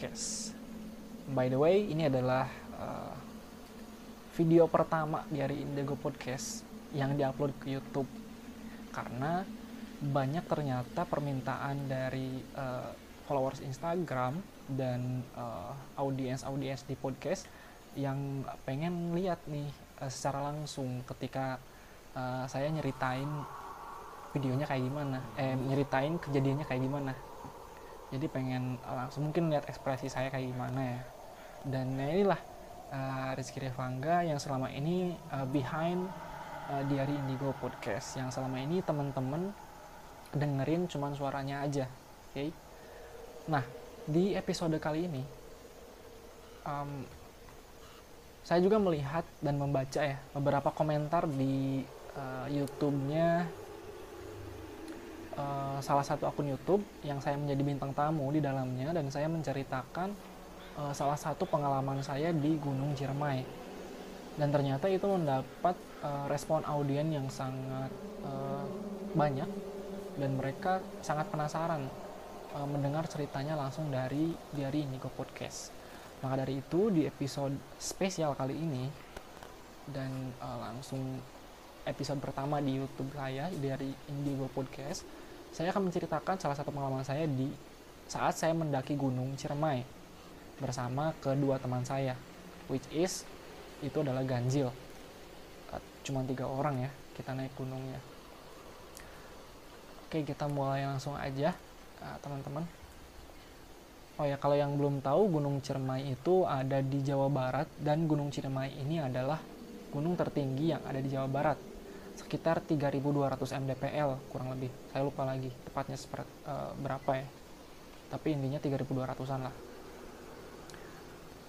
Podcast. By the way, ini adalah uh, video pertama Diary Indigo Podcast yang diupload ke YouTube karena banyak ternyata permintaan dari uh, followers Instagram dan uh, audiens audiens di podcast yang pengen lihat nih uh, secara langsung ketika uh, saya nyeritain videonya kayak gimana eh nyeritain kejadiannya kayak gimana jadi pengen langsung mungkin lihat ekspresi saya kayak gimana ya dan ya inilah uh, Rizky Revangga yang selama ini uh, behind uh, Diary Indigo Podcast yang selama ini teman-teman dengerin cuman suaranya aja oke okay? nah di episode kali ini um, saya juga melihat dan membaca ya beberapa komentar di uh, YouTube-nya uh, salah satu akun YouTube yang saya menjadi bintang tamu di dalamnya dan saya menceritakan uh, salah satu pengalaman saya di Gunung Ciremai dan ternyata itu mendapat uh, respon audien yang sangat uh, banyak dan mereka sangat penasaran uh, mendengar ceritanya langsung dari dari Niko Podcast. Maka dari itu di episode spesial kali ini dan uh, langsung episode pertama di YouTube saya dari Indigo Podcast, saya akan menceritakan salah satu pengalaman saya di saat saya mendaki Gunung Ciremai bersama kedua teman saya, which is itu adalah ganjil. Uh, cuma tiga orang ya kita naik gunungnya. Oke kita mulai langsung aja teman-teman. Uh, oh ya kalau yang belum tahu Gunung Ciremai itu ada di Jawa Barat dan Gunung Ciremai ini adalah gunung tertinggi yang ada di Jawa Barat sekitar 3200 mdpl kurang lebih. Saya lupa lagi tepatnya seperti, uh, berapa ya. Tapi intinya 3200an lah.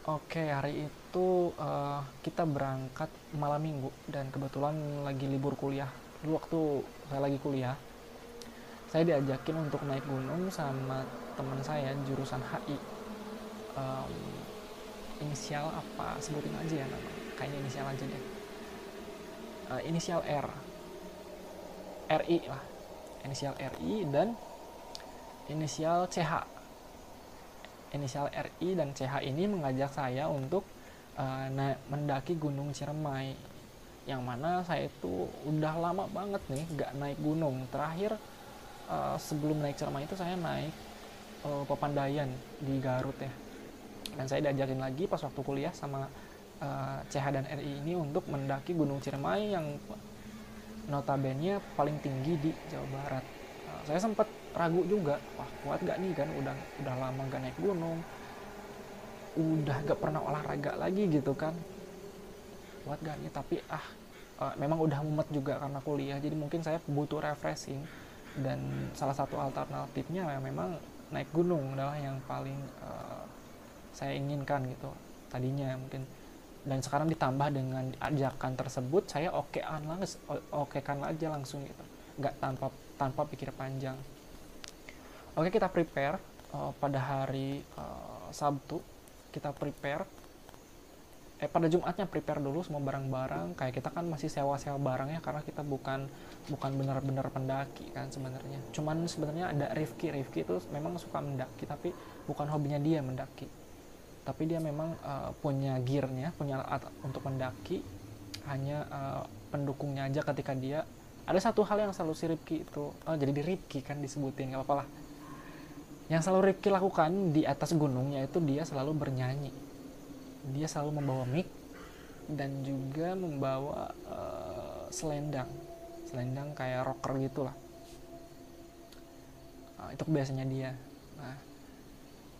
Oke hari itu uh, kita berangkat malam minggu dan kebetulan lagi libur kuliah. Dulu waktu saya lagi kuliah saya diajakin untuk naik gunung sama teman saya jurusan HI um, inisial apa? Sebutin aja ya namanya kayaknya inisial aja deh uh, inisial R. RI lah. Inisial RI dan inisial CH inisial RI dan CH ini mengajak saya untuk uh, mendaki Gunung Ciremai yang mana saya itu udah lama banget nih gak naik gunung. Terakhir uh, sebelum naik Ciremai itu saya naik uh, Pepandayan di Garut ya. Dan saya diajakin lagi pas waktu kuliah sama uh, CH dan RI ini untuk mendaki Gunung Ciremai yang notabene paling tinggi di Jawa Barat. Uh, saya sempat ragu juga, wah kuat gak nih kan? Udah udah lama gak naik gunung, udah gak pernah olahraga lagi gitu kan, kuat gak nih? Tapi ah uh, memang udah mumet juga karena kuliah, jadi mungkin saya butuh refreshing. Dan salah satu alternatifnya ya memang naik gunung adalah yang paling uh, saya inginkan gitu tadinya mungkin dan sekarang ditambah dengan ajakan tersebut saya okean langsung okekan aja langsung gitu. Nggak tanpa tanpa pikir panjang. Oke kita prepare uh, pada hari uh, Sabtu. Kita prepare. Eh pada Jumatnya prepare dulu semua barang-barang. Kayak kita kan masih sewa-sewa barangnya karena kita bukan bukan benar-benar pendaki kan sebenarnya. Cuman sebenarnya ada Rifki. Rifki itu memang suka mendaki tapi bukan hobinya dia mendaki tapi dia memang uh, punya gearnya punya alat untuk mendaki. Hanya uh, pendukungnya aja ketika dia ada satu hal yang selalu si Ripki itu oh, jadi di Ripki kan disebutin nggak apa-apa yang selalu Ripki lakukan di atas gunungnya itu dia selalu bernyanyi. Dia selalu membawa mic dan juga membawa uh, selendang. Selendang kayak rocker gitulah uh, itu biasanya dia. Nah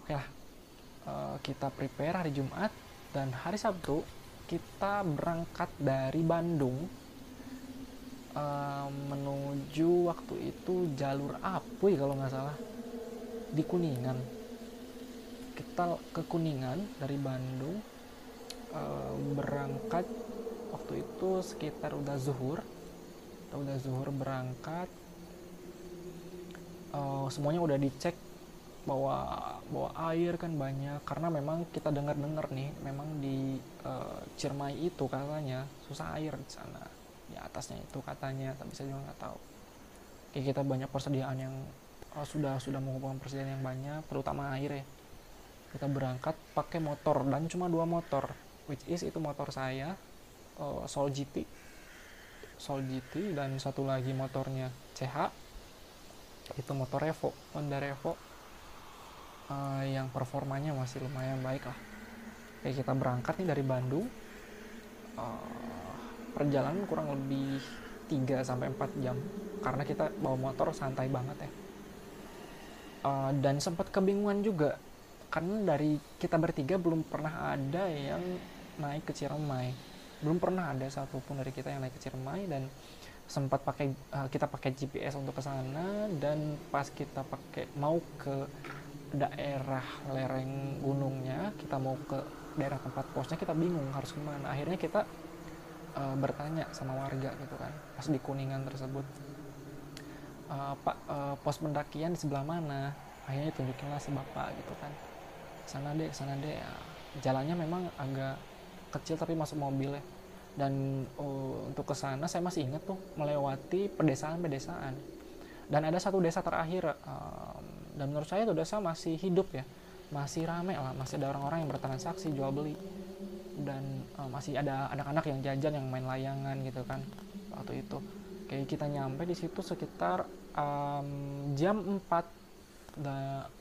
oke okay lah uh, kita prepare hari Jumat dan hari Sabtu kita berangkat dari Bandung uh, menuju waktu itu jalur Apuy kalau nggak salah di Kuningan. Kita ke Kuningan dari Bandung uh, berangkat waktu itu sekitar udah zuhur. Kita udah zuhur berangkat uh, semuanya udah dicek bawa bawa air kan banyak. Karena memang kita dengar-dengar nih memang di uh, Ciremai itu katanya susah air di sana. Di atasnya itu katanya tapi saya juga nggak tahu. Kayak kita banyak persediaan yang uh, sudah sudah mengumpulkan persediaan yang banyak terutama air ya. Kita berangkat pakai motor dan cuma dua motor which is itu motor saya uh, Soul GT Soul GT dan satu lagi motornya CH itu motor Revo Honda Revo uh, yang performanya masih lumayan baik lah. Kayak kita berangkat nih dari Bandung uh, perjalanan kurang lebih 3 sampai 4 jam. Karena kita bawa motor santai banget ya. Uh, dan sempat kebingungan juga karena dari kita bertiga belum pernah ada yang naik ke Ciremai. Belum pernah ada satupun dari kita yang naik ke Ciremai dan sempat pakai uh, kita pakai GPS untuk ke sana dan pas kita pakai mau ke daerah lereng gunungnya kita mau ke daerah tempat posnya kita bingung harus ke mana. Akhirnya kita uh, bertanya sama warga gitu kan pas di kuningan tersebut. Uh, pak uh, pos pendakian di sebelah mana? Akhirnya tunjukinlah si bapak gitu kan. Sana deh sana deh. Ya, jalannya memang agak kecil tapi masuk mobil ya. Dan uh, untuk ke sana saya masih ingat tuh melewati pedesaan-pedesaan. Dan ada satu desa terakhir um, dan menurut saya itu desa masih hidup ya. Masih rame lah masih ada orang-orang yang bertransaksi jual beli. Dan uh, masih ada anak-anak yang jajan yang main layangan gitu kan waktu itu. Kayak kita nyampe di situ sekitar um, jam 4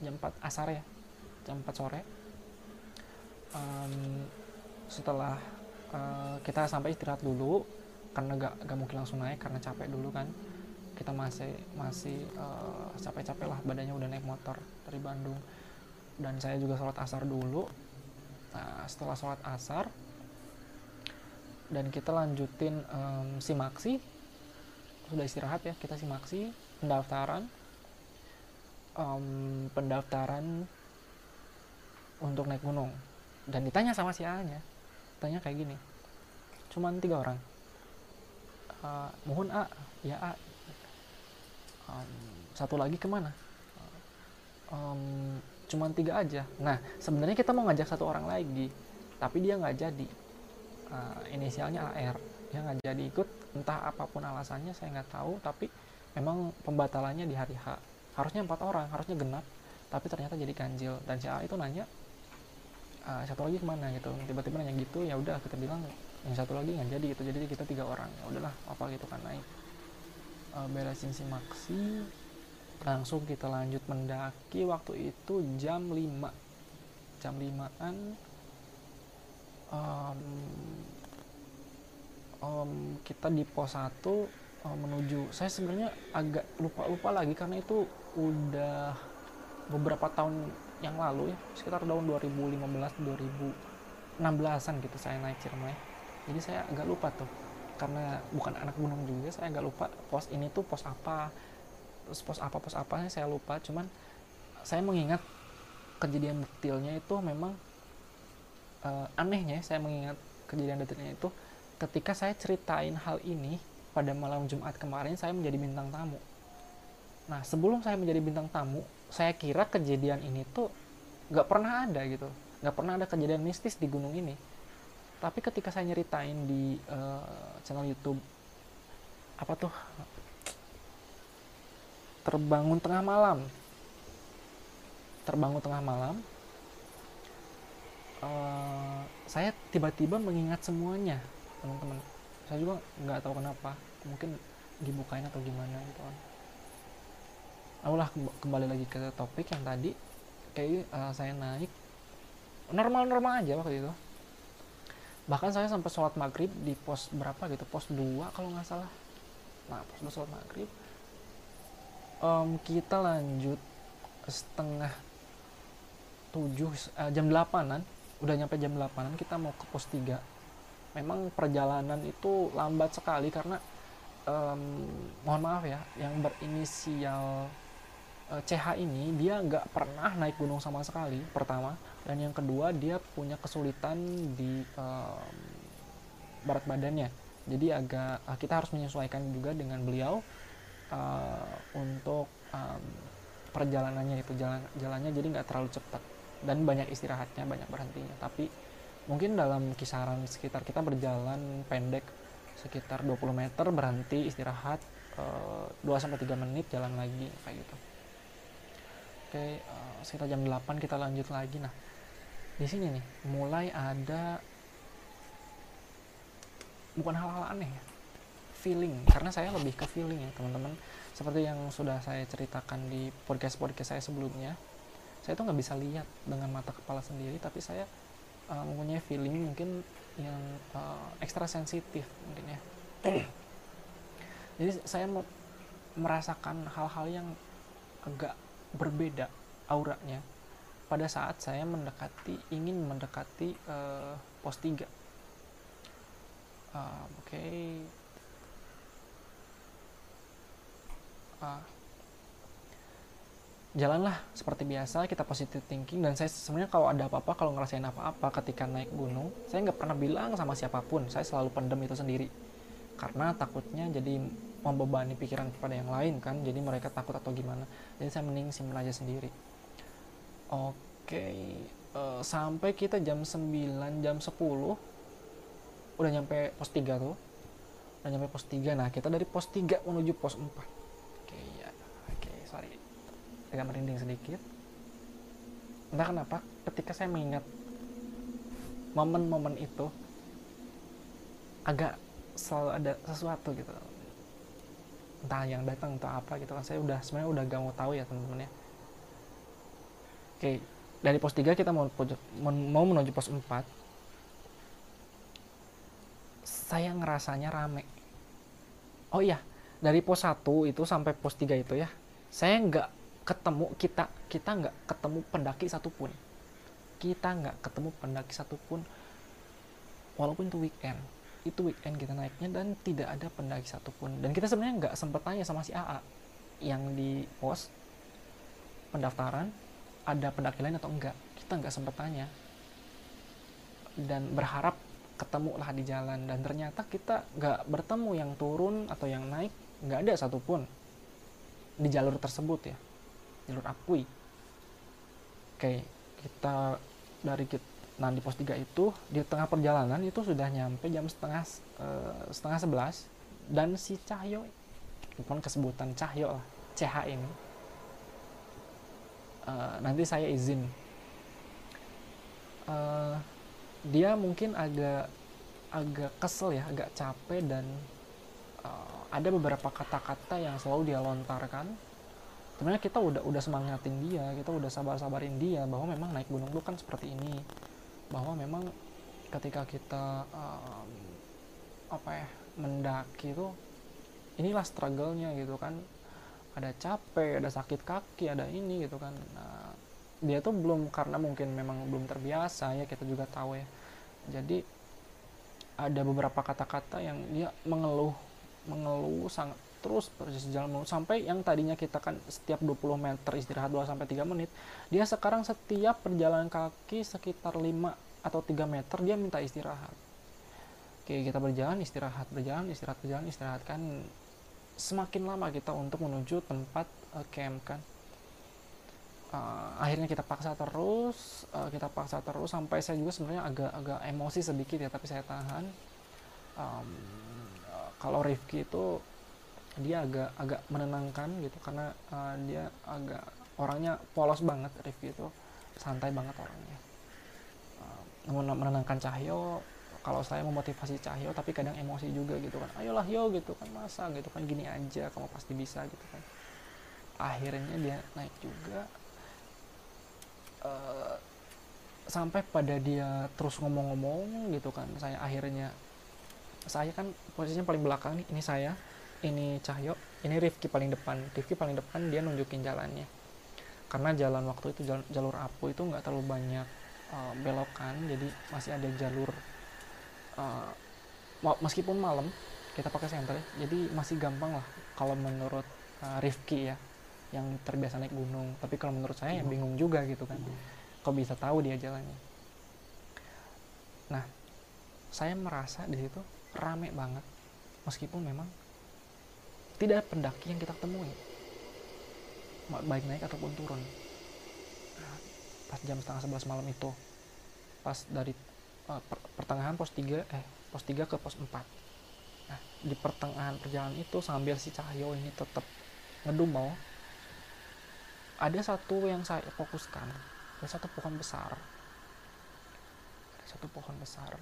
jam 4 asar ya jam 4 sore. Um, setelah uh, kita sampai istirahat dulu karena gak, gak mungkin langsung naik karena capek dulu kan kita masih masih uh, capek-capek lah badannya udah naik motor dari Bandung. Dan saya juga sholat asar dulu. Nah setelah sholat asar dan kita lanjutin um, simaksi sudah istirahat ya kita simaksi pendaftaran. Um, pendaftaran untuk naik gunung. Dan ditanya sama si A nya tanya kayak gini cuman tiga orang. Uh, mohon A. Ya A um, satu lagi ke mana? Um, cuman tiga aja. Nah sebenarnya kita mau ngajak satu orang lagi tapi dia nggak jadi. Uh, inisialnya AR dia nggak jadi ikut entah apa pun alasannya saya nggak tahu tapi memang pembatalannya di hari H. Harusnya empat orang harusnya genap tapi ternyata jadi ganjil. Dan si A itu nanya uh, satu lagi ke mana? Gitu. Tiba-tiba nanya gitu ya udah kita bilang yang satu lagi nggak jadi gitu. Jadi kita tiga orang ya udahlah apa gitu kan naik uh, beresin si maksi langsung kita lanjut mendaki waktu itu jam 5 jam 5an um, um, kita di pos 1 um, menuju. Saya sebenarnya agak lupa-lupa lagi karena itu udah beberapa tahun yang lalu ya. Sekitar tahun 2015 2016an gitu saya naik Ciremai. Jadi saya agak lupa tuh karena bukan anak gunung juga saya agak lupa pos ini tuh pos apa. Terus pos apa pos apa saya lupa cuman saya mengingat kejadian detailnya itu memang uh, anehnya saya mengingat kejadian detailnya itu ketika saya ceritain hal ini pada malam Jumat kemarin saya menjadi bintang tamu. Nah sebelum saya menjadi bintang tamu saya kira kejadian ini tuh nggak pernah ada gitu. Nggak pernah ada kejadian mistis di gunung ini tapi ketika saya nyeritain di uh, channel YouTube apa tuh? Terbangun tengah malam. Terbangun tengah malam uh, saya tiba-tiba mengingat semuanya teman-teman. Saya juga nggak tahu kenapa. Mungkin dibukain atau gimana gitu kan. Lah kembali lagi ke topik yang tadi. Kayak uh, saya naik. Normal-normal aja waktu itu bahkan saya sampai sholat maghrib di pos berapa gitu pos 2 kalau nggak salah. Nah pos 2 sholat maghrib um, kita lanjut setengah tujuh uh, jam delapanan udah nyampe jam delapanan kita mau ke pos 3 memang perjalanan itu lambat sekali karena um, mohon maaf ya yang berinisial CH ini dia nggak pernah naik gunung sama sekali pertama. Dan yang kedua dia punya kesulitan di um, berat badannya. Jadi agak uh, kita harus menyesuaikan juga dengan beliau uh, untuk um, perjalanannya itu jalan jalannya jadi nggak terlalu cepat. Dan banyak istirahatnya banyak berhentinya. Tapi mungkin dalam kisaran sekitar kita berjalan pendek sekitar 20 meter berhenti istirahat uh, 2 sampai 3 menit jalan lagi kayak gitu oke uh, sekitar jam 8 kita lanjut lagi. Nah di sini nih mulai ada bukan hal-hal aneh ya feeling. Karena saya lebih ke feeling ya teman-teman. Seperti yang sudah saya ceritakan di podcast podcast saya sebelumnya saya tuh nggak bisa lihat dengan mata kepala sendiri tapi saya uh, mempunyai feeling mungkin yang uh, ekstra sensitif mungkin ya. Jadi saya merasakan hal-hal yang agak berbeda auranya. Pada saat saya mendekati ingin mendekati uh, pos 3 uh, oke. Okay. uh, jalanlah seperti biasa kita positive thinking dan saya sebenarnya kalau ada apa-apa kalau ngerasain apa-apa ketika naik gunung saya nggak pernah bilang sama siapa pun saya selalu pendem itu sendiri. Karena takutnya jadi membebani pikiran kepada yang lain kan jadi mereka takut atau gimana. Jadi saya mending simpen aja sendiri. Oke okay. uh, eh, sampai kita jam 9 jam 10 udah nyampe pos 3 tuh. Udah nyampe pos 3 nah kita dari pos 3 menuju pos 4 oke okay, ya oke okay, sorry. Agak merinding sedikit. Entah kenapa ketika saya mengingat momen-momen itu agak selalu ada sesuatu gitu entah yang datang atau apa gitu kan. Saya udah sebenarnya udah gak mau tahu ya teman-teman ya. Oke dari pos 3 kita mau mau menuju pos 4 saya ngerasanya rame. Oh iya dari pos 1 itu sampai pos 3 itu ya saya nggak ketemu kita kita nggak ketemu pendaki satupun. Kita nggak ketemu pendaki satupun walaupun itu weekend itu weekend kita naiknya dan tidak ada pendaki satupun. Dan kita sebenarnya nggak sempet tanya sama si AA yang di pos pendaftaran ada pendaki lain atau enggak. Kita nggak sempet tanya. Dan berharap ketemu lah di jalan. Dan ternyata kita nggak bertemu yang turun atau yang naik nggak ada satupun di jalur tersebut ya. Jalur akui oke kita dari kita nah di pos 3 itu di tengah perjalanan itu sudah nyampe jam setengah uh, setengah sebelas. Dan si Cahyo bukan kesebutan Cahyo lah CH ini uh, nanti saya izin. Uh, dia mungkin agak agak kesel ya agak capek dan uh, ada beberapa kata-kata yang selalu dia lontarkan. Sebenarnya kita udah udah semangatin dia kita udah sabar-sabarin dia bahwa memang naik gunung itu kan seperti ini bahwa memang ketika kita um, apa ya mendaki itu inilah struggle-nya gitu kan. Ada capek ada sakit kaki ada ini gitu kan. Nah, dia tuh belum karena mungkin memang belum terbiasa ya kita juga tahu ya. Jadi ada beberapa kata-kata yang dia mengeluh mengeluh sangat terus berjalan sampai yang tadinya kita kan setiap 20 meter istirahat 2 sampai 3 menit, dia sekarang setiap perjalanan kaki sekitar 5 atau 3 meter dia minta istirahat. Oke, kita berjalan istirahat, berjalan istirahat, berjalan istirahat kan semakin lama kita untuk menuju tempat uh, camp kan. Uh, akhirnya kita paksa terus, uh, kita paksa terus sampai saya juga sebenarnya agak agak emosi sedikit ya, tapi saya tahan. Um, kalau Rifki itu dia agak agak menenangkan gitu karena uh, dia agak orangnya polos banget Rifki itu. Santai banget orangnya. Uh, menenangkan Cahyo. Kalau saya memotivasi Cahyo tapi kadang emosi juga gitu kan. Ayolah yo gitu kan. Masa? gitu kan. Gini aja kamu pasti bisa gitu kan. Akhirnya dia naik juga. Uh, sampai pada dia terus ngomong-ngomong gitu kan. Saya akhirnya saya kan posisinya paling belakang nih ini saya ini Cahyo ini Rifki paling depan. Rifki paling depan dia nunjukin jalannya. Karena jalan waktu itu jalur, jalur apu itu nggak terlalu banyak uh, belokan jadi masih ada jalur uh, meskipun malam kita pakai senter jadi masih gampang lah kalau menurut uh, Rifki ya yang terbiasa naik gunung. Tapi kalau menurut saya ya bingung juga gitu kan. Kok bisa tahu dia jalannya? Nah saya merasa di situ rame banget. Meskipun memang tidak ada pendaki yang kita temui. Baik naik ataupun turun. Pas jam setengah sebelas malam itu pas dari uh, per, pertengahan pos 3 eh pos 3 ke pos 4 nah, nah di pertengahan perjalanan itu sambil si Cahyo ini tetap ngedumel ada satu yang saya fokuskan. Ada satu pohon besar. Ada satu pohon besar.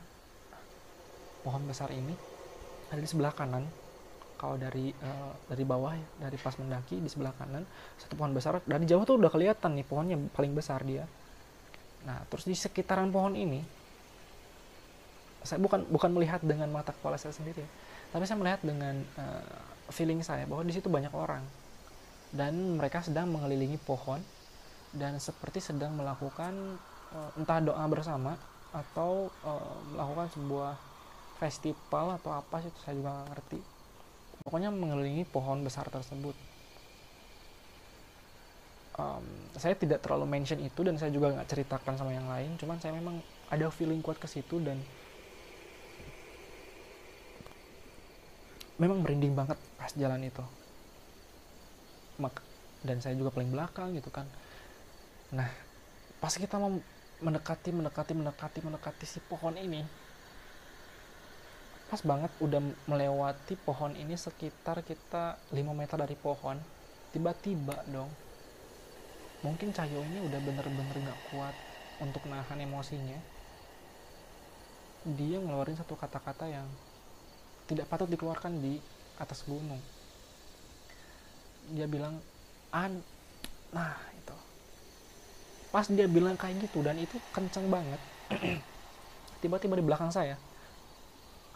Pohon besar ini ada di sebelah kanan kalau dari uh, dari bawah ya dari pas mendaki di sebelah kanan satu pohon besar. Dari jauh tuh udah kelihatan nih pohonnya paling besar dia. Nah terus di sekitaran pohon ini saya bukan bukan melihat dengan mata kepala saya sendiri ya, tapi saya melihat dengan uh, feeling saya bahwa di situ banyak orang. Dan mereka sedang mengelilingi pohon dan seperti sedang melakukan uh, entah doa bersama atau uh, melakukan sebuah festival atau apa sih itu saya juga nggak ngerti pokoknya mengelilingi pohon besar tersebut. Um, saya tidak terlalu mention itu dan saya juga nggak ceritakan sama yang lain cuman saya memang ada feeling kuat ke situ dan memang merinding banget pas jalan itu. Dan saya juga paling belakang gitu kan. Nah pas kita mau mendekati mendekati mendekati mendekati si pohon ini pas banget udah melewati pohon ini sekitar kita 5 meter dari pohon tiba-tiba dong. Mungkin Cahyo ini udah bener-bener gak kuat untuk nahan emosinya. Dia ngeluarin satu kata-kata yang tidak patut dikeluarkan di atas gunung. Dia bilang an nah itu. Pas dia bilang kayak gitu dan itu kenceng banget tiba-tiba di belakang saya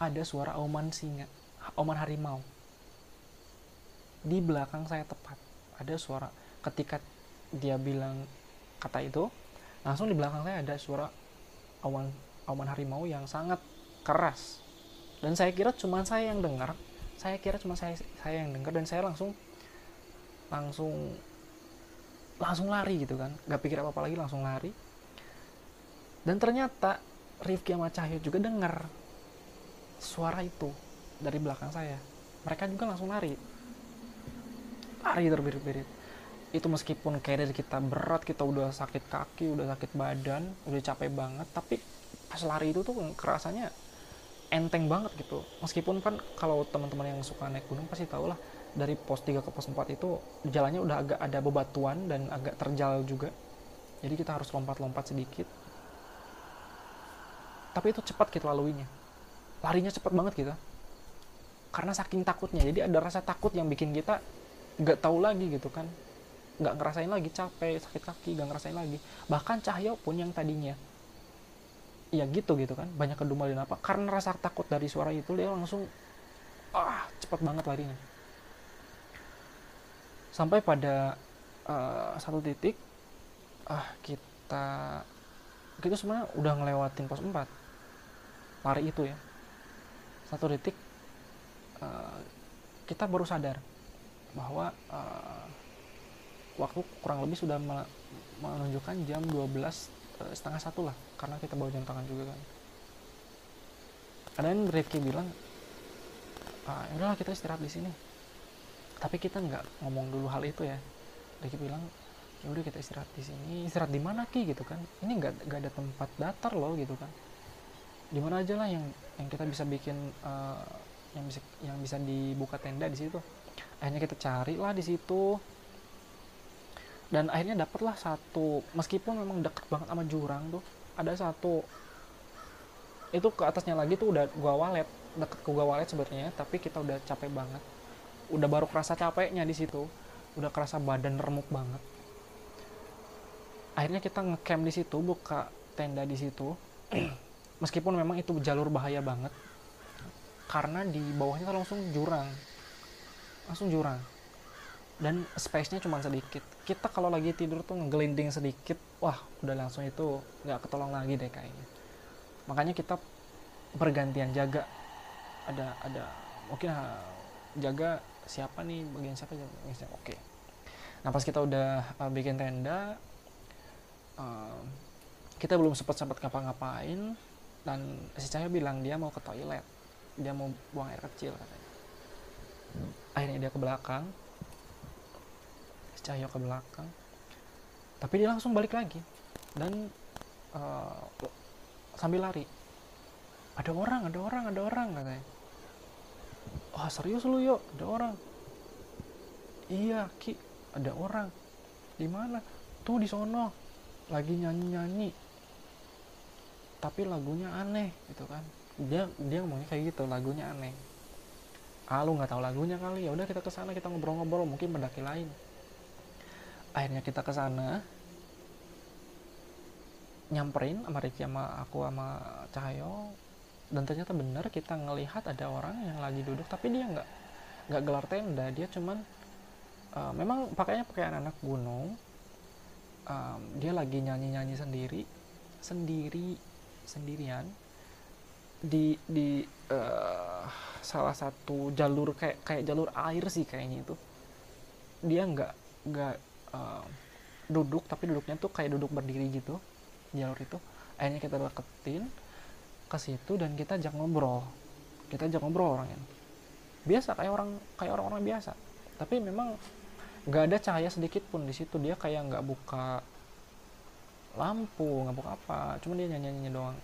ada suara auman singa, auman harimau. Di belakang saya tepat ada suara ketika dia bilang kata itu, langsung di belakang saya ada suara auman auman harimau yang sangat keras. Dan saya kira cuma saya yang dengar, saya kira cuma saya saya yang dengar dan saya langsung langsung langsung lari gitu kan gak pikir apa apa lagi langsung lari dan ternyata Rifki sama Cahyo juga dengar suara itu dari belakang saya. Mereka juga langsung lari. Lari terbirit-birit. Itu meskipun dari kita berat kita udah sakit kaki udah sakit badan udah capek banget tapi pas lari itu tuh kerasanya enteng banget gitu. Meskipun kan kalau teman-teman yang suka naik gunung pasti tau lah dari pos 3 ke pos 4 itu jalannya udah agak ada bebatuan dan agak terjal juga. Jadi kita harus lompat-lompat sedikit. Tapi itu cepat kita laluinya larinya cepet banget kita karena saking takutnya. Jadi ada rasa takut yang bikin kita nggak tahu lagi gitu kan. Nggak ngerasain lagi capek sakit kaki nggak ngerasain lagi. Bahkan Cahyo pun yang tadinya ya gitu gitu kan. Banyak kedumel dan apa. Karena rasa takut dari suara itu dia langsung ah cepet banget larinya. Sampai pada uh, satu titik ah kita kita sebenarnya udah ngelewatin pos 4 lari itu ya satu detik uh, kita baru sadar bahwa uh, waktu kurang lebih sudah menunjukkan jam 12 uh, eh, setengah satu lah karena kita bawa jam tangan juga kan. Kadang Rifki bilang ah, ya udahlah kita istirahat di sini. Tapi kita nggak ngomong dulu hal itu ya. Rifki bilang ya udah kita istirahat di sini. Istirahat di mana ki? Gitu kan. Ini nggak nggak ada tempat datar loh gitu kan di mana aja lah yang yang kita bisa bikin uh, yang bisa yang bisa dibuka tenda di situ. Akhirnya kita cari lah di situ. Dan akhirnya dapatlah satu meskipun memang deket banget sama jurang tuh ada satu itu ke atasnya lagi tuh udah gua walet deket ke gua walet sebenarnya tapi kita udah capek banget. Udah baru kerasa capeknya di situ udah kerasa badan remuk banget. Akhirnya kita ngecamp di situ buka tenda di situ meskipun memang itu jalur bahaya banget karena di bawahnya langsung jurang. Langsung jurang. Dan space-nya cuma sedikit. Kita kalau lagi tidur tuh ngegelinding sedikit wah udah langsung itu nggak ketolong lagi deh kayaknya. Makanya kita bergantian jaga. Ada ada mungkin ah, jaga siapa nih bagian siapa bagian siapa oke. Nah pas kita udah uh, bikin tenda uh, kita belum sempat sempat ngapa-ngapain dan si Cahyo bilang dia mau ke toilet. Dia mau buang air kecil katanya. Akhirnya dia ke belakang. Si Cahyo ke belakang. Tapi dia langsung balik lagi. Dan uh, sambil lari. Ada orang ada orang ada orang katanya. Wah serius lu yuk? Ada orang. Iya ki ada orang. Di mana? Tuh di sono. Lagi nyanyi nyanyi tapi lagunya aneh gitu kan. Dia dia ngomongnya kayak gitu lagunya aneh. Ah lu nggak tahu lagunya kali ya udah kita ke sana kita ngobrol-ngobrol mungkin pendaki lain. Akhirnya kita ke sana nyamperin sama Ricky sama aku sama Cahyo. Dan ternyata benar kita ngelihat ada orang yang lagi duduk tapi dia nggak nggak gelar tenda. Dia cuman uh, memang pakainya pakaian anak gunung. Um, dia lagi nyanyi nyanyi sendiri sendiri sendirian. Di di uh, salah satu jalur kayak kayak jalur air sih kayaknya itu. Dia nggak nggak uh, duduk tapi duduknya tuh kayak duduk berdiri gitu jalur itu. Akhirnya kita deketin ke situ dan kita ajak ngobrol. Kita ajak ngobrol orangnya. Biasa kayak orang kayak orang-orang biasa. Tapi memang nggak ada cahaya sedikit pun di situ. Dia kayak nggak buka lampu nggak apa. Cuma dia nyanyi nyanyi doang.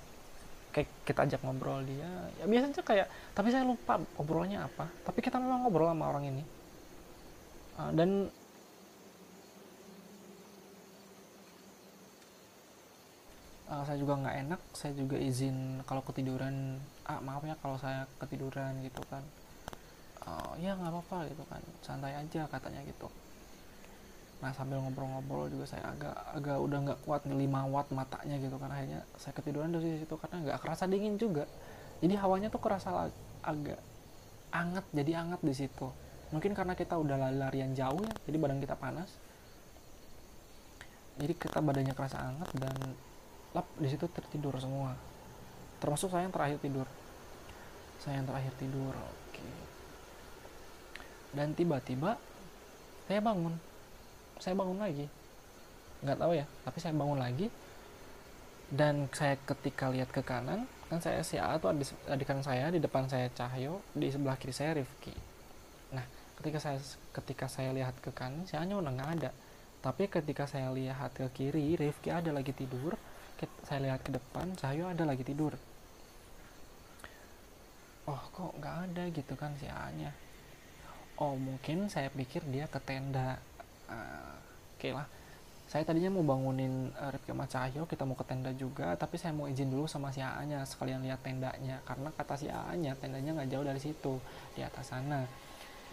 Kayak kita ajak ngobrol dia. Ya biasanya kayak tapi saya lupa ngobrolnya apa. Tapi kita memang ngobrol sama orang ini. Uh, dan uh, saya juga nggak enak. Saya juga izin kalau ketiduran. Ah maaf ya kalau saya ketiduran gitu kan. Uh, ya nggak apa-apa gitu kan. Santai aja katanya gitu nah sambil ngobrol-ngobrol juga saya agak agak udah nggak kuat nih 5 watt matanya gitu kan. Akhirnya saya ketiduran dari situ karena nggak kerasa dingin juga. Jadi hawanya tuh kerasa agak anget jadi anget di situ. Mungkin karena kita udah lari-larian jauh ya jadi badan kita panas. Jadi kita badannya kerasa anget dan lap di situ tertidur semua. Termasuk saya yang terakhir tidur. Saya yang terakhir tidur oke. Dan tiba-tiba saya bangun saya bangun lagi. Nggak tahu ya tapi saya bangun lagi. Dan saya ketika lihat ke kanan kan saya si A itu adik kanan saya di depan saya Cahyo di sebelah kiri saya Rifki. Nah ketika saya ketika saya lihat ke kanan si A nya udah nggak ada. Tapi ketika saya lihat ke kiri Rifki ada lagi tidur. Saya lihat ke depan Cahyo ada lagi tidur. Oh kok nggak ada gitu kan si A nya? Oh mungkin saya pikir dia ke tenda uh, oke okay lah. Saya tadinya mau bangunin uh, Rifki sama Cahyo kita mau ke tenda juga tapi saya mau izin dulu sama si AA nya sekalian lihat tendanya karena kata si AA nya tendanya nggak jauh dari situ di atas sana.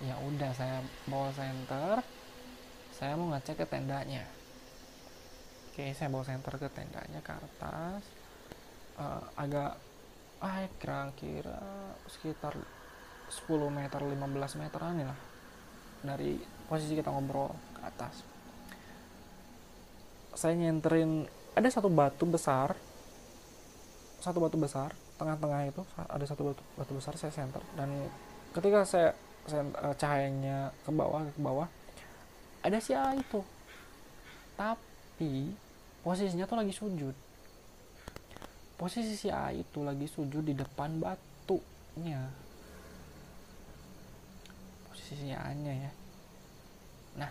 Ya udah saya bawa center saya mau ngecek ke tendanya. Oke saya bawa center ke tendanya ke atas. Uh, agak ah kira-kira sekitar 10 meter 15 meteran lah dari posisi kita ngobrol ke atas. Saya nyenterin ada satu batu besar satu batu besar tengah-tengah itu ada satu batu batu besar saya center dan ketika saya, saya uh, cahayanya ke bawah ke bawah ada si A itu. Tapi posisinya tuh lagi sujud. Posisi si A itu lagi sujud di depan batunya. Posisi A nya ya nah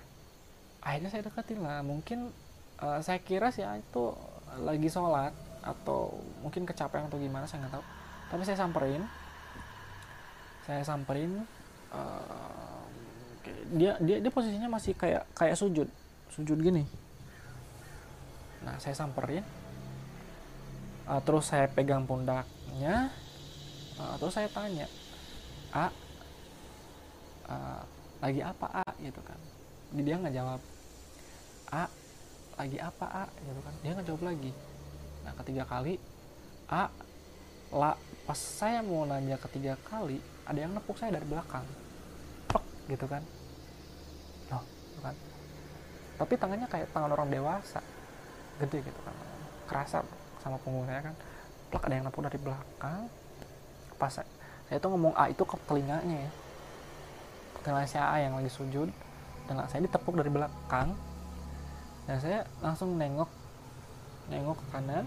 akhirnya saya deketin. Lah mungkin uh, saya kira sih itu lagi sholat atau mungkin kecapean atau gimana saya nggak tahu. Tapi saya samperin. Saya samperin uh, dia dia dia posisinya masih kayak kayak sujud sujud gini. Nah saya samperin. Uh, terus saya pegang pundaknya. Uh, terus saya tanya a uh, lagi apa a? Gitu kan dia nggak jawab A lagi apa A? Gitu kan. Dia nggak jawab lagi nah ketiga kali A lah pas saya mau nanya ketiga kali ada yang nepuk saya dari belakang. Pek, gitu kan. Loh gitu kan. Tapi tangannya kayak tangan orang dewasa gede gitu kan. Kerasa sama punggung saya kan. Plak ada yang nepuk dari belakang. Pas saya, saya tuh ngomong A itu ke telinganya ya. Telinga si A yang lagi sujud dan saya ditepuk dari belakang. Dan saya langsung nengok nengok ke kanan.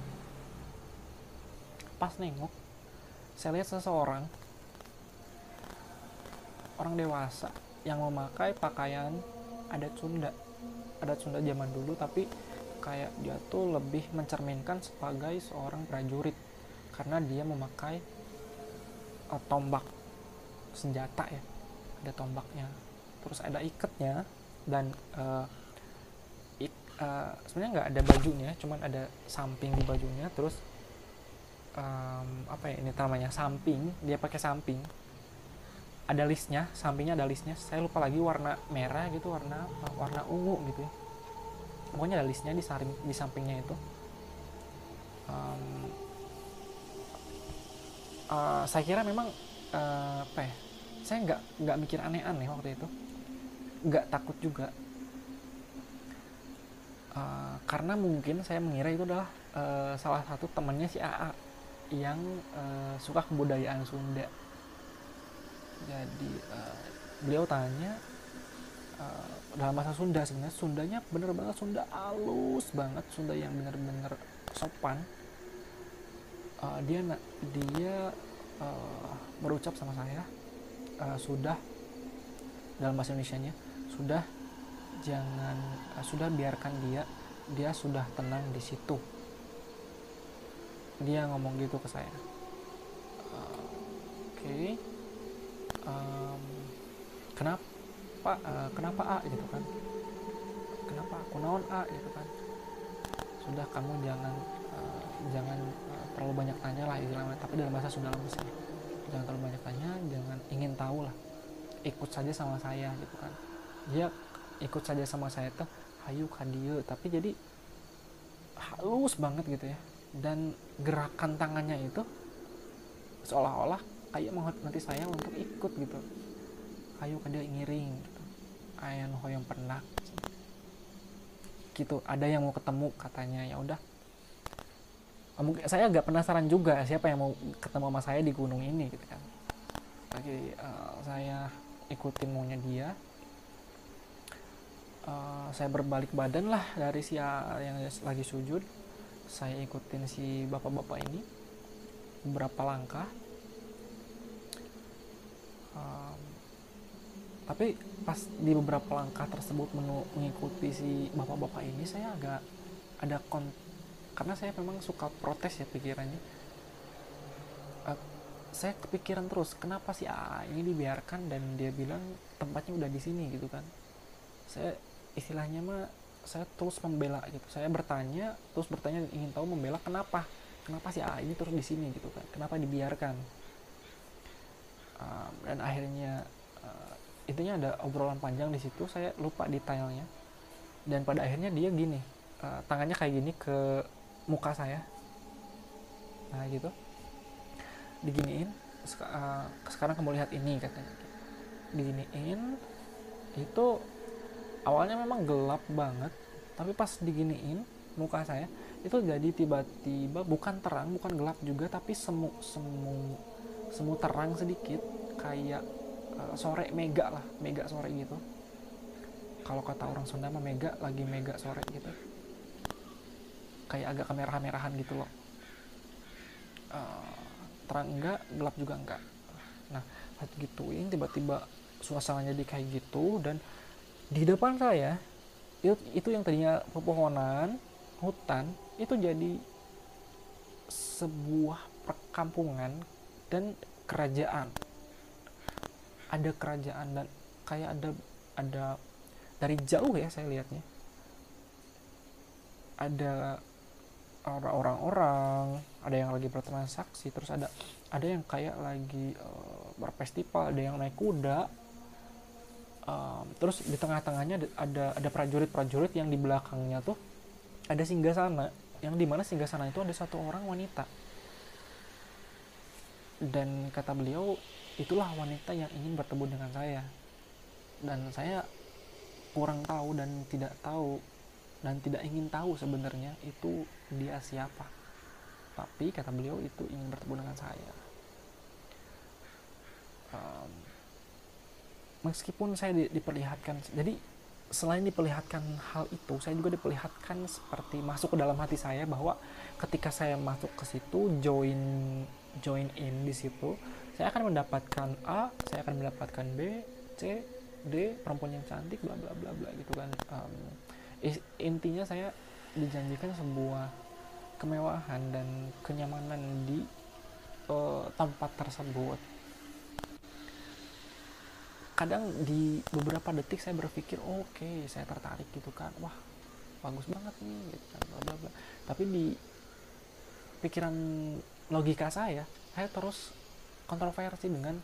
Pas nengok saya lihat seseorang. Orang dewasa yang memakai pakaian adat Sunda. Adat Sunda zaman dulu tapi kayak dia tuh lebih mencerminkan sebagai seorang prajurit. Karena dia memakai uh, tombak senjata ya. Ada tombaknya terus ada ikatnya dan uh, ik, uh, sebenarnya nggak ada bajunya cuman ada samping di bajunya terus um, apa ya ini namanya samping dia pakai samping. Ada listnya sampingnya ada listnya. Saya lupa lagi warna merah gitu warna warna ungu gitu ya. Pokoknya ada listnya di samping di sampingnya itu. Um, uh, saya kira memang uh, apa ya saya nggak nggak mikir aneh-aneh waktu itu nggak takut juga. Uh, karena mungkin saya mengira itu adalah uh, salah satu temannya si AA yang uh, suka kebudayaan Sunda. Jadi uh, beliau tanya uh, dalam bahasa Sunda sebenarnya Sundanya bener banget Sunda halus banget Sunda yang bener-bener sopan. Uh, dia dia uh, berucap sama saya uh, sudah dalam bahasa Indonesia-nya sudah jangan uh, sudah biarkan dia dia sudah tenang di situ. Dia ngomong gitu ke saya. Uh, oke. Okay um, kenapa uh, kenapa A gitu kan? Kenapa aku naon A gitu kan? Sudah kamu jangan uh, jangan uh, terlalu banyak tanya lah istilahnya tapi dalam bahasa Sunda lemes ya jangan terlalu banyak tanya jangan ingin tahu lah. Ikut saja sama saya gitu kan dia ikut saja sama saya tuh hayu kadieu tapi jadi halus banget gitu ya. Dan gerakan tangannya itu seolah-olah kayak nanti saya untuk ikut gitu. Ayo kada ngiring gitu. Ayan hoyong pernah gitu ada yang mau ketemu? katanya. Ya udah. Mungkin saya agak penasaran juga siapa yang mau ketemu sama saya di gunung ini gitu kan. Lagi uh, saya ikutin maunya dia uh, saya berbalik badan lah dari si yang lagi sujud. Saya ikutin si bapak-bapak ini. Beberapa langkah. Um, tapi pas di beberapa langkah tersebut mengikuti si bapak-bapak ini saya agak ada kon karena saya memang suka protes ya pikirannya. Uh, saya kepikiran terus kenapa sih AA ini dibiarkan dan dia bilang tempatnya udah di sini gitu kan. Saya istilahnya mah saya terus membela gitu. Saya bertanya terus bertanya ingin tahu membela kenapa? Kenapa sih AA ini terus di sini gitu kan? Kenapa dibiarkan? Um, dan akhirnya uh, intinya ada obrolan panjang di situ saya lupa detailnya. Dan pada akhirnya dia gini uh, tangannya kayak gini ke muka saya. Nah gitu. Diginiin uh, sekarang kamu lihat ini katanya. Diginiin itu awalnya memang gelap banget tapi pas diginiin muka saya itu jadi tiba-tiba bukan terang bukan gelap juga tapi semu semu semu terang sedikit kayak uh, sore mega lah mega sore gitu. Kalau kata orang Sunda mah mega lagi mega sore gitu. Kayak agak kemerah-merahan gitu loh. Uh, terang enggak gelap juga enggak. Nah saat gituin tiba-tiba suasananya jadi kayak gitu dan di depan saya itu, itu yang tadinya pepohonan hutan itu jadi sebuah perkampungan dan kerajaan. Ada kerajaan dan kayak ada ada dari jauh ya saya lihatnya. Ada orang-orang ada yang lagi bertransaksi terus ada ada yang kayak lagi uh, berfestival ada yang naik kuda um, terus di tengah-tengahnya ada ada prajurit-prajurit yang di belakangnya tuh ada singgah sana yang di mana singgah sana itu ada satu orang wanita. Dan kata beliau itulah wanita yang ingin bertemu dengan saya. Dan saya kurang tahu dan tidak tahu dan tidak ingin tahu sebenarnya itu dia siapa. Tapi kata beliau itu ingin bertemu dengan saya. Um, meskipun saya di, diperlihatkan jadi selain diperlihatkan hal itu saya juga diperlihatkan seperti masuk ke dalam hati saya bahwa ketika saya masuk ke situ join join in di situ saya akan mendapatkan A saya akan mendapatkan B C D perempuan yang cantik bla bla bla bla gitu kan. Um, intinya saya dijanjikan sebuah kemewahan dan kenyamanan di uh, tempat tersebut kadang di beberapa detik saya berpikir oke okay, saya tertarik gitu kan. Wah bagus banget nih gitu kan bla bla bla. Tapi di pikiran logika saya saya terus kontroversi dengan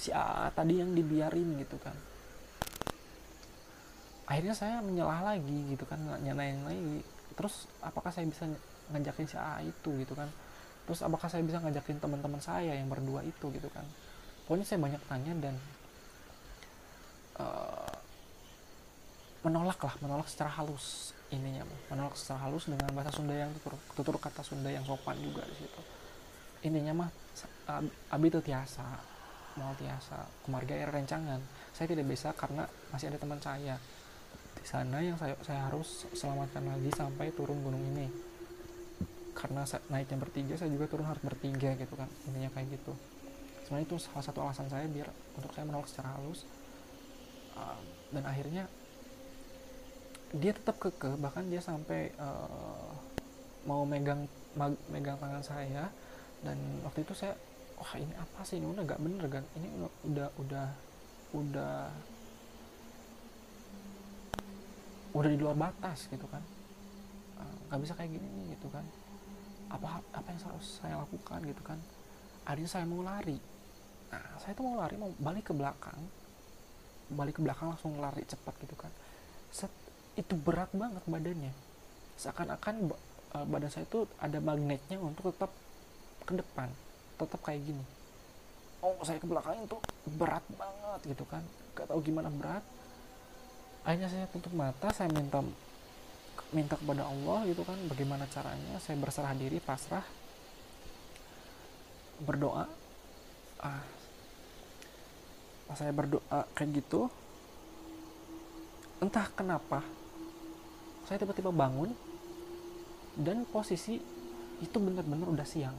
si A tadi yang dibiarin gitu kan. Akhirnya saya menyelah lagi gitu kan nyanain lagi. Terus apakah saya bisa ngajakin si A itu gitu kan. Terus apakah saya bisa ngajakin teman-teman saya yang berdua itu gitu kan. Pokoknya saya banyak tanya dan uh, menolak lah menolak secara halus ininya menolak secara halus dengan bahasa Sunda yang tutur, tutur kata Sunda yang sopan juga di situ. Ininya mah abi itu tiasa mau tiasa. Kemarga air rencangan. Saya tidak bisa karena masih ada teman saya. Di sana yang saya saya harus selamatkan lagi sampai turun gunung ini. Karena naiknya bertiga saya juga turun harus bertiga gitu kan intinya kayak gitu. Sebenarnya itu salah satu alasan saya biar untuk saya menolak secara halus uh, dan akhirnya dia tetap keke bahkan dia sampai uh, mau megang megang tangan saya. Dan waktu itu saya wah ini apa sih? Ini udah gak bener kan? Ini udah udah udah udah di luar batas gitu kan. Uh, nggak uh, bisa kayak gini nih gitu kan. Apa apa yang harus saya lakukan? gitu kan. Akhirnya saya mau lari. Nah saya tuh mau lari mau balik ke belakang balik ke belakang langsung lari cepat gitu kan. Set, itu berat banget badannya. Seakan-akan uh, badan saya itu ada magnetnya untuk tetap ke depan tetap kayak gini. Oh saya ke belakang itu berat banget gitu kan. Gak tahu gimana berat. Akhirnya saya tutup mata saya minta minta kepada Allah gitu kan bagaimana caranya saya berserah diri pasrah berdoa. Ah saya berdoa kayak gitu entah kenapa saya tiba-tiba bangun dan posisi itu benar-benar udah siang